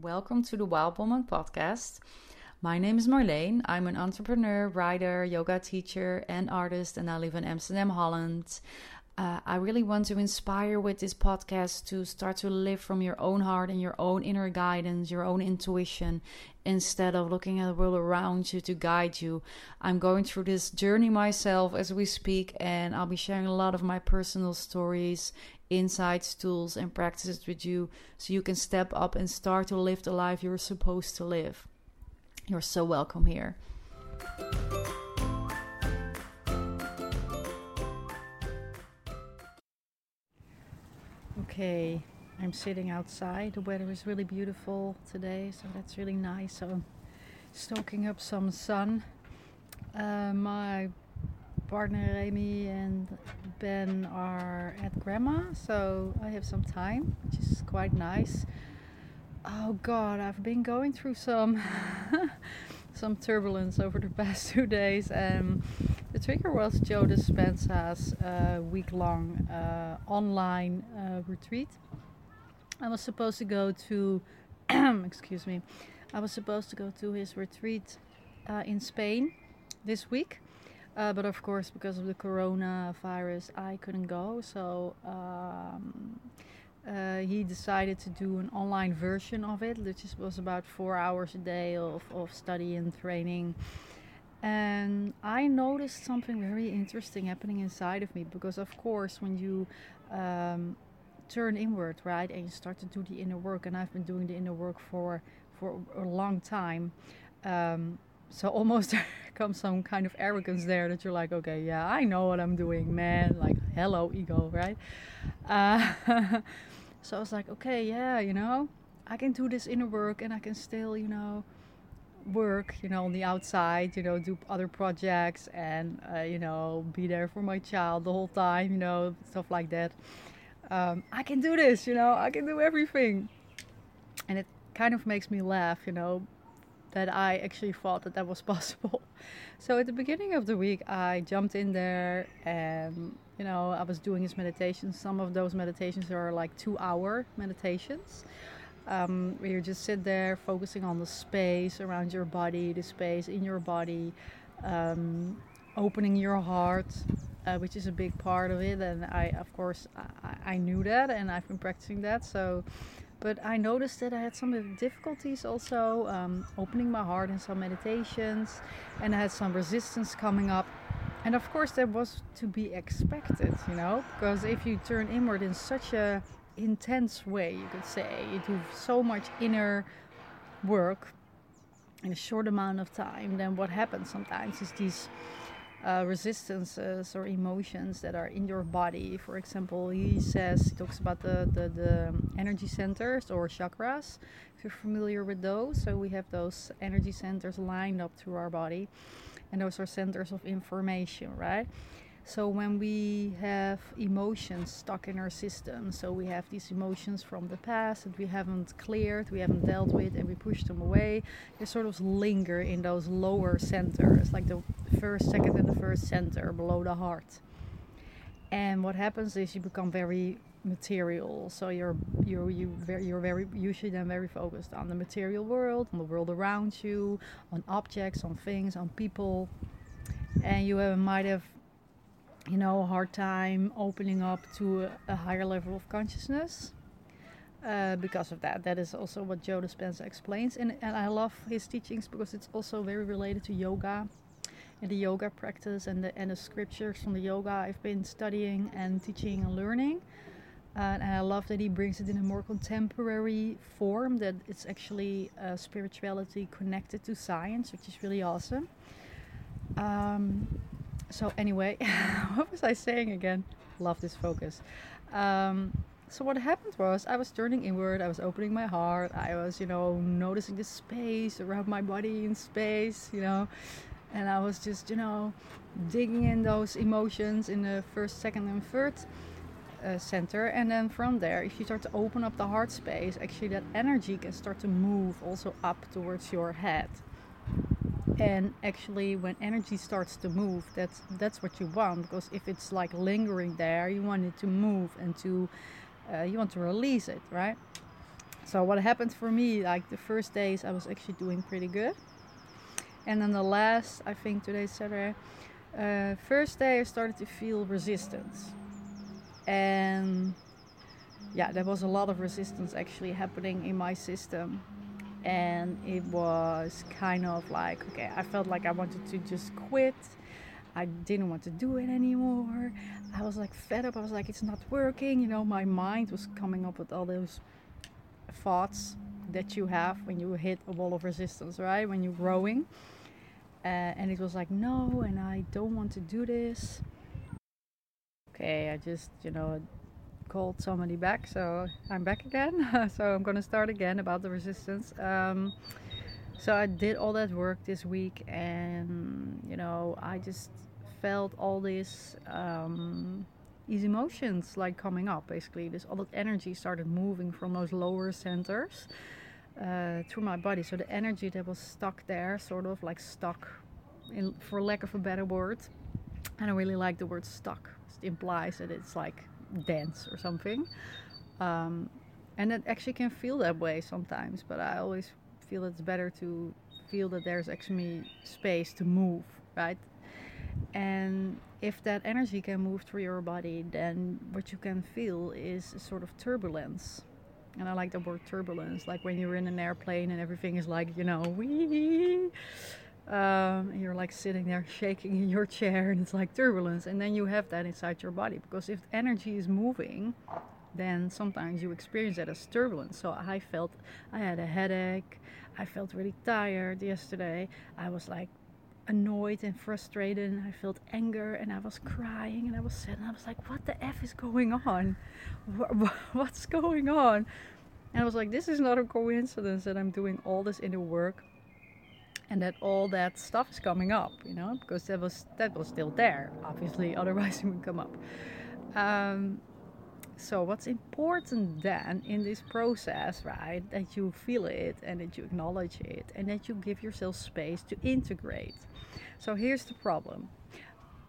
Welcome to the Wild Woman podcast. My name is Marleen. I'm an entrepreneur, writer, yoga teacher, and artist, and I live in Amsterdam, Holland. Uh, I really want to inspire with this podcast to start to live from your own heart and your own inner guidance, your own intuition, instead of looking at the world around you to guide you. I'm going through this journey myself as we speak, and I'll be sharing a lot of my personal stories, insights, tools, and practices with you so you can step up and start to live the life you're supposed to live. You're so welcome here. Okay, I'm sitting outside. The weather is really beautiful today, so that's really nice. So I'm soaking up some sun. Uh, my partner Amy and Ben are at grandma, so I have some time, which is quite nice. Oh God, I've been going through some some turbulence over the past two days. Um, the trigger was Joe Dispenza's uh, week long uh, online uh, retreat. I was supposed to go to, excuse me, I was supposed to go to his retreat uh, in Spain this week. Uh, but of course, because of the coronavirus, I couldn't go. So um, uh, he decided to do an online version of it, which was about four hours a day of, of study and training. And I noticed something very interesting happening inside of me because, of course, when you um, turn inward, right, and you start to do the inner work, and I've been doing the inner work for for a long time. Um, so almost comes some kind of arrogance there that you're like, okay, yeah, I know what I'm doing, man. Like, hello, ego, right? Uh, so I was like, okay, yeah, you know, I can do this inner work, and I can still, you know work, you know, on the outside, you know, do other projects and, uh, you know, be there for my child the whole time, you know, stuff like that. Um, I can do this, you know, I can do everything. And it kind of makes me laugh, you know, that I actually thought that that was possible. So at the beginning of the week, I jumped in there and, you know, I was doing his meditations. Some of those meditations are like two hour meditations um, where you just sit there focusing on the space around your body, the space in your body, um, opening your heart, uh, which is a big part of it. And I, of course, I, I, knew that and I've been practicing that. So, but I noticed that I had some difficulties also um, opening my heart in some meditations, and I had some resistance coming up. And of course, that was to be expected, you know, because if you turn inward in such a intense way, you could say. You do so much inner work in a short amount of time. Then what happens sometimes is these uh, resistances or emotions that are in your body. For example, he says he talks about the, the, the energy centers or chakras. If you're familiar with those, so we have those energy centers lined up through our body, and those are centers of information, right? So when we have emotions stuck in our system, so we have these emotions from the past that we haven't cleared, we haven't dealt with, and we push them away, they sort of linger in those lower centers, like the first, second, and the first center below the heart. And what happens is you become very material. So you're you're you very you're very usually then very focused on the material world, on the world around you, on objects, on things, on people, and you have, might have you know, a hard time opening up to a, a higher level of consciousness. Uh, because of that, that is also what Joe Dispenza explains, and and I love his teachings because it's also very related to yoga, and the yoga practice and the and the scriptures from the yoga I've been studying and teaching and learning. Uh, and I love that he brings it in a more contemporary form. That it's actually uh, spirituality connected to science, which is really awesome. Um, so anyway, what was I saying again? Love this focus. Um, so what happened was I was turning inward. I was opening my heart. I was, you know, noticing the space around my body in space, you know, and I was just, you know, digging in those emotions in the first, second, and third uh, center. And then from there, if you start to open up the heart space, actually that energy can start to move also up towards your head and actually when energy starts to move that's that's what you want because if it's like lingering there you want it to move and to uh, you want to release it right? So what happened for me, like the first days, I was actually doing pretty good, and then the last, I think today's Saturday, uh, first day I started to feel resistance, and yeah, there was a lot of resistance actually happening in my system. And it was kind of like, okay, I felt like I wanted to just quit. I didn't want to do it anymore. I was like fed up. I was like, it's not working. You know, my mind was coming up with all those thoughts that you have when you hit a wall of resistance, right? When you're growing. Uh, and it was like, no, and I don't want to do this. Okay, I just, you know, called somebody back, so I'm back again. so I'm gonna start again about the resistance. Um, so I did all that work this week, and you know, I just felt all these um, these emotions like coming up. Basically, this all that energy started moving from those lower centers uh, through my body. So the energy that was stuck there, sort of like stuck, in, for lack of a better word. And I really like the word stuck. It implies that it's like dense or something. Um, and it actually can feel that way sometimes, but I always feel it's better to feel that there's actually space to move, right? And if that energy can move through your body, then what you can feel is a sort of turbulence. And I like the word turbulence, like when you're in an airplane and everything is like, you know, wee um, you're like sitting there shaking in your chair and it's like turbulence and then you have that inside your body because if energy is moving then sometimes you experience that as turbulence. So i felt i had a headache i felt really tired yesterday i was like annoyed and frustrated and i felt anger and i was crying and i was sad and i was like what the f is going on? What's going on? And i was like this is not a coincidence that i'm doing all this inner work and that all that stuff is coming up, you know, because that was that was still there. Obviously, otherwise it would come up. Um, so what's important then in this process, right? That you feel it and that you acknowledge it and that you give yourself space to integrate. So here's the problem.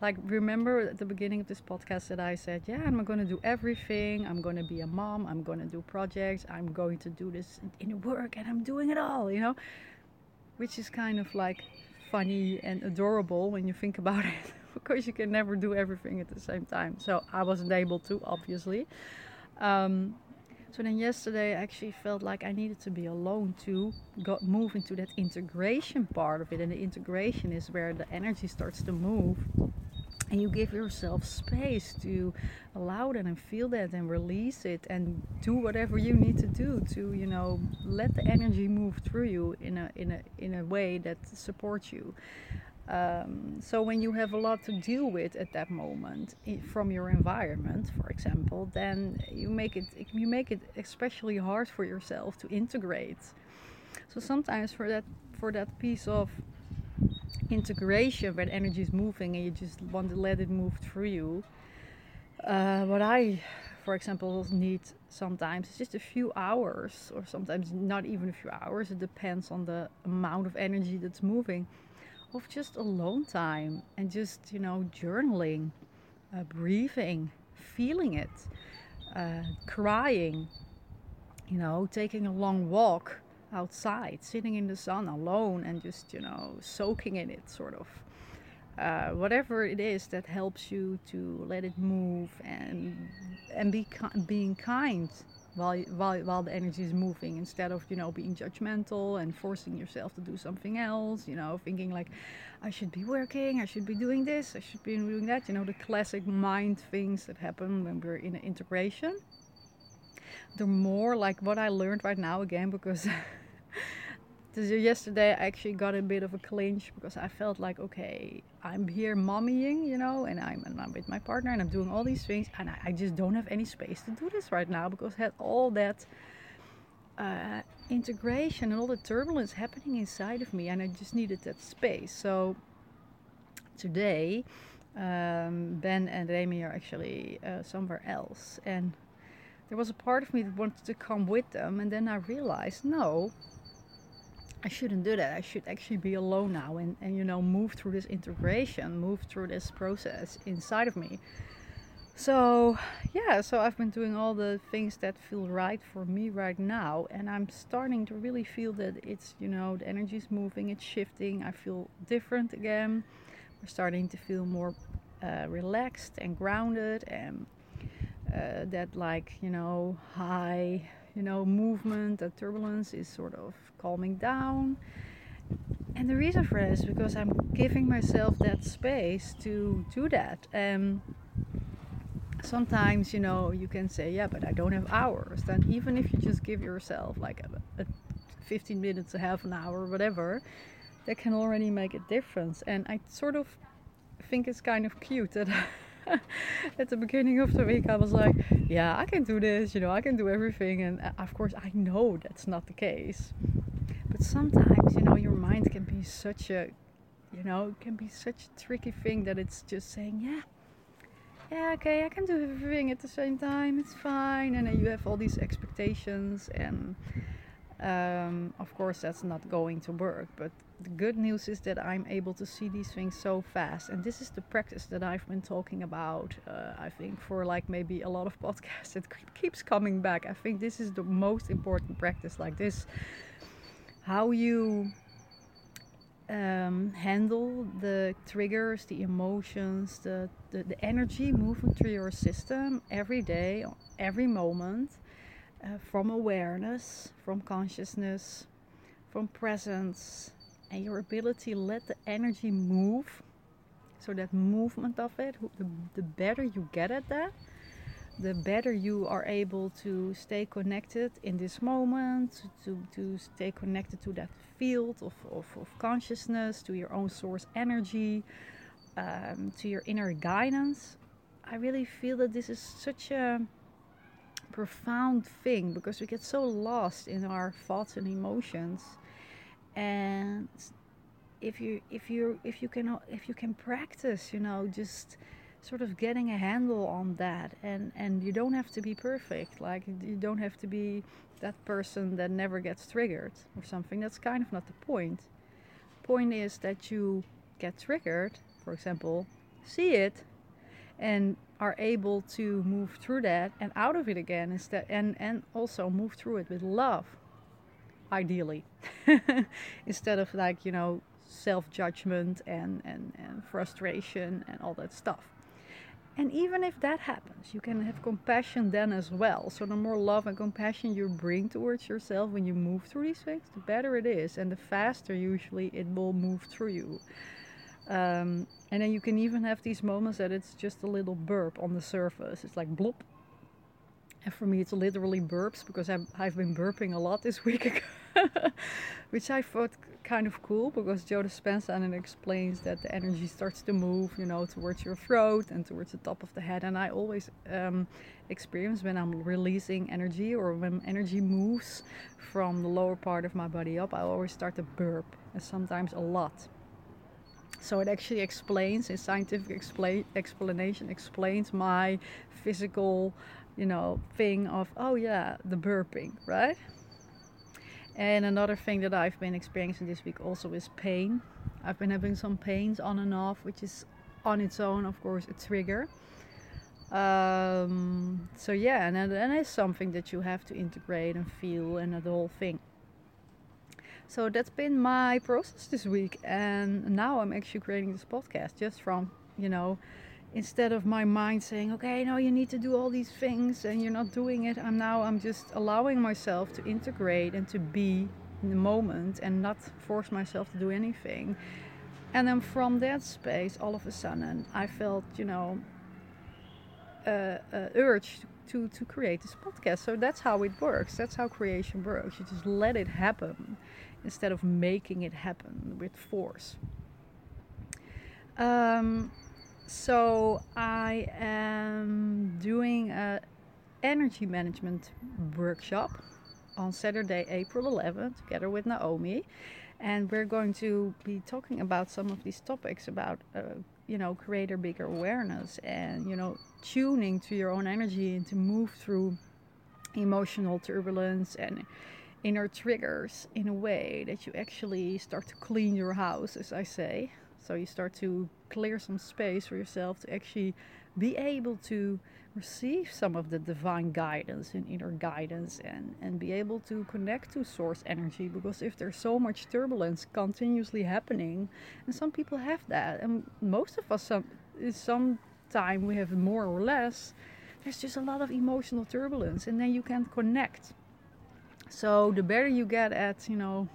Like remember at the beginning of this podcast that I said, yeah, I'm going to do everything. I'm going to be a mom. I'm going to do projects. I'm going to do this in work and I'm doing it all, you know which is kind of like funny and adorable when you think about it. Because you can never do everything at the same time so i wasn't able to obviously. Um, so then yesterday i actually felt like i needed to be alone to move into that integration part of it and the integration is where the energy starts to move and you give yourself space to allow that and feel that and release it and do whatever you need to do to you know let the energy move through you in a in a in a way that supports you. Um, so when you have a lot to deal with at that moment from your environment for example then you make it you make it especially hard for yourself to integrate. So sometimes for that for that piece of integration where energy is moving and you just want to let it move through you. Uh, what I, for example, need sometimes is just a few hours, or sometimes not even a few hours. It depends on the amount of energy that's moving, of just alone time and just you know journaling, uh, breathing, feeling it, uh, crying, you know, taking a long walk outside, sitting in the sun alone and just, you know, soaking in it, sort of. Uh, whatever it is that helps you to let it move and and be being kind while, while while the energy is moving instead of you know being judgmental and forcing yourself to do something else you know thinking like I should be working I should be doing this I should be doing that you know the classic mind things that happen when we're in integration the more like what I learned right now again because yesterday I actually got a bit of a clinch because I felt like okay I'm here mommying you know and I'm, and I'm with my partner and I'm doing all these things and I, I, just don't have any space to do this right now because I had all that uh, integration and all the turbulence happening inside of me and I just needed that space. So today um, Ben and Remy are actually uh, somewhere else and there was a part of me that wanted to come with them, and then I realized no, I shouldn't do that. I should actually be alone now and, and you know move through this integration, move through this process inside of me. so yeah so i've been doing all the things that feel right for me right now and i'm starting to really feel that it's you know the energy is moving it's shifting i feel different again we're starting to feel more uh, relaxed and grounded and uh, that like you know high you know movement that turbulence is sort of calming down. And the reason for that is because i'm giving myself that space to do that. And sometimes you know you can say yeah but i don't have hours. Then even if you just give yourself like a, a 15 minutes a half an hour whatever that can already make a difference. And i sort of think it's kind of cute that at the beginning of the week i was like yeah i can do this you know i can do everything and uh, of course i know that's not the case but sometimes you know your mind can be such a you know can be such a tricky thing that it's just saying yeah yeah, okay, I can do everything at the same time. It's fine. And then you have all these expectations, and um, of course, that's not going to work. But the good news is that I'm able to see these things so fast. And this is the practice that I've been talking about, uh, I think, for like maybe a lot of podcasts. It keeps coming back. I think this is the most important practice, like this. How you um, handle the triggers, the emotions, the, the, the, energy moving through your system every day, every moment, uh, from awareness, from consciousness, from presence, and your ability let the energy move. So, that movement of it, the, the better you get at that, the better you are able to stay connected in this moment, to, to stay connected to that field of, of, of consciousness, to your own source energy, um, to your inner guidance. I really feel that this is such a profound thing because we get so lost in our thoughts and emotions and if you if you if you can if you can practice you know just sort of getting a handle on that. And and you don't have to be perfect. Like you don't have to be that person that never gets triggered or something. That's kind of not the point. Point is that you get triggered for example see it and are able to move through that and out of it again instead and and also move through it with love ideally instead of like you know self-judgment and, and and frustration and all that stuff and even if that happens, you can have compassion then as well. So the more love and compassion you bring towards yourself when you move through these things, the better it is, and the faster usually it will move through you. Um, and then you can even have these moments that it's just a little burp on the surface. It's like blop. And for me, it's literally burps because I've, I've been burping a lot this week, which I thought kind of cool because Joe Dispenza and it explains that the energy starts to move, you know, towards your throat and towards the top of the head. And I always um, experience when I'm releasing energy or when energy moves from the lower part of my body up, I always start to burp, and sometimes a lot. So it actually explains, in scientific explain, explanation, explains my physical, you know, thing of, oh yeah, the burping, right? And another thing that I've been experiencing this week also is pain. I've been having some pains on and off, which is on its own, of course, a trigger. Um, so yeah, and that is something that you have to integrate and feel and the whole thing. So that's been my process this week, and now I'm actually creating this podcast just from you know instead of my mind saying okay no you need to do all these things and you're not doing it i'm now i'm just allowing myself to integrate and to be in the moment and not force myself to do anything. And then from that space all of a sudden i felt you know uh, uh, urge to, to create this podcast. So that's how it works. That's how creation works. You just let it happen instead of making it happen with force. Um, so I am doing a energy management workshop on Saturday, April 11th, together with Naomi, and we're going to be talking about some of these topics about, uh, you know, create bigger awareness and you know, tuning to your own energy and to move through emotional turbulence and inner triggers in a way that you actually start to clean your house, as I say. So you start to clear some space for yourself to actually be able to receive some of the divine guidance and inner guidance and, and be able to connect to source energy. Because if there's so much turbulence continuously happening and some people have that and most of us some some time we have more or less there's just a lot of emotional turbulence and then you can't connect. So the better you get at you know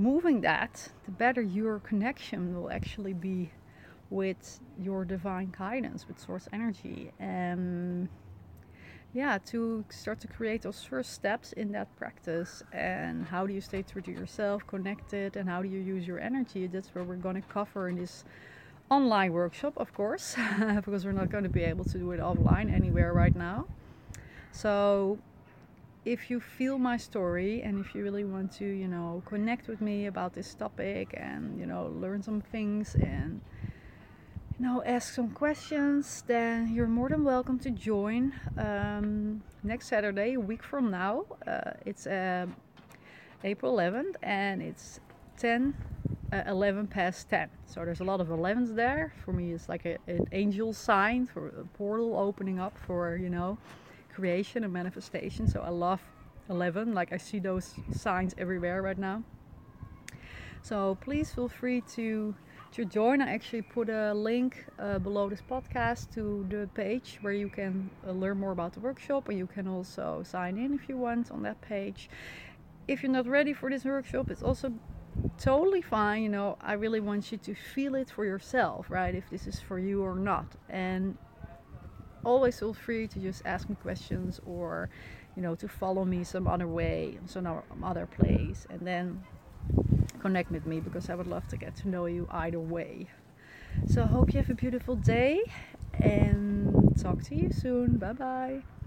moving that the better your connection will actually be with your divine guidance, with source energy. And yeah, to start to create those first steps in that practice and how do you stay true to yourself, connected, and how do you use your energy? That's what we're going to cover in this online workshop, of course, because we're not going to be able to do it offline anywhere right now. So, if you feel my story and if you really want to, you know, connect with me about this topic and, you know, learn some things and now ask some questions, then you're more than welcome to join um, next Saturday, a week from now. Uh, it's uh, April 11th and it's 10, uh, 11 past 10. So there's a lot of 11s there. For me, it's like a, an angel sign for a portal opening up for, you know, creation and manifestation. So I love 11. Like I see those signs everywhere right now. So please feel free to to join, I actually put a link uh, below this podcast to the page where you can uh, learn more about the workshop and you can also sign in if you want on that page. If you're not ready for this workshop, it's also totally fine. You know, I really want you to feel it for yourself, right? If this is for you or not. And always feel free to just ask me questions or, you know, to follow me some other way, some other place. And then connect with me because I would love to get to know you either way. So I hope you have a beautiful day and talk to you soon. Bye bye.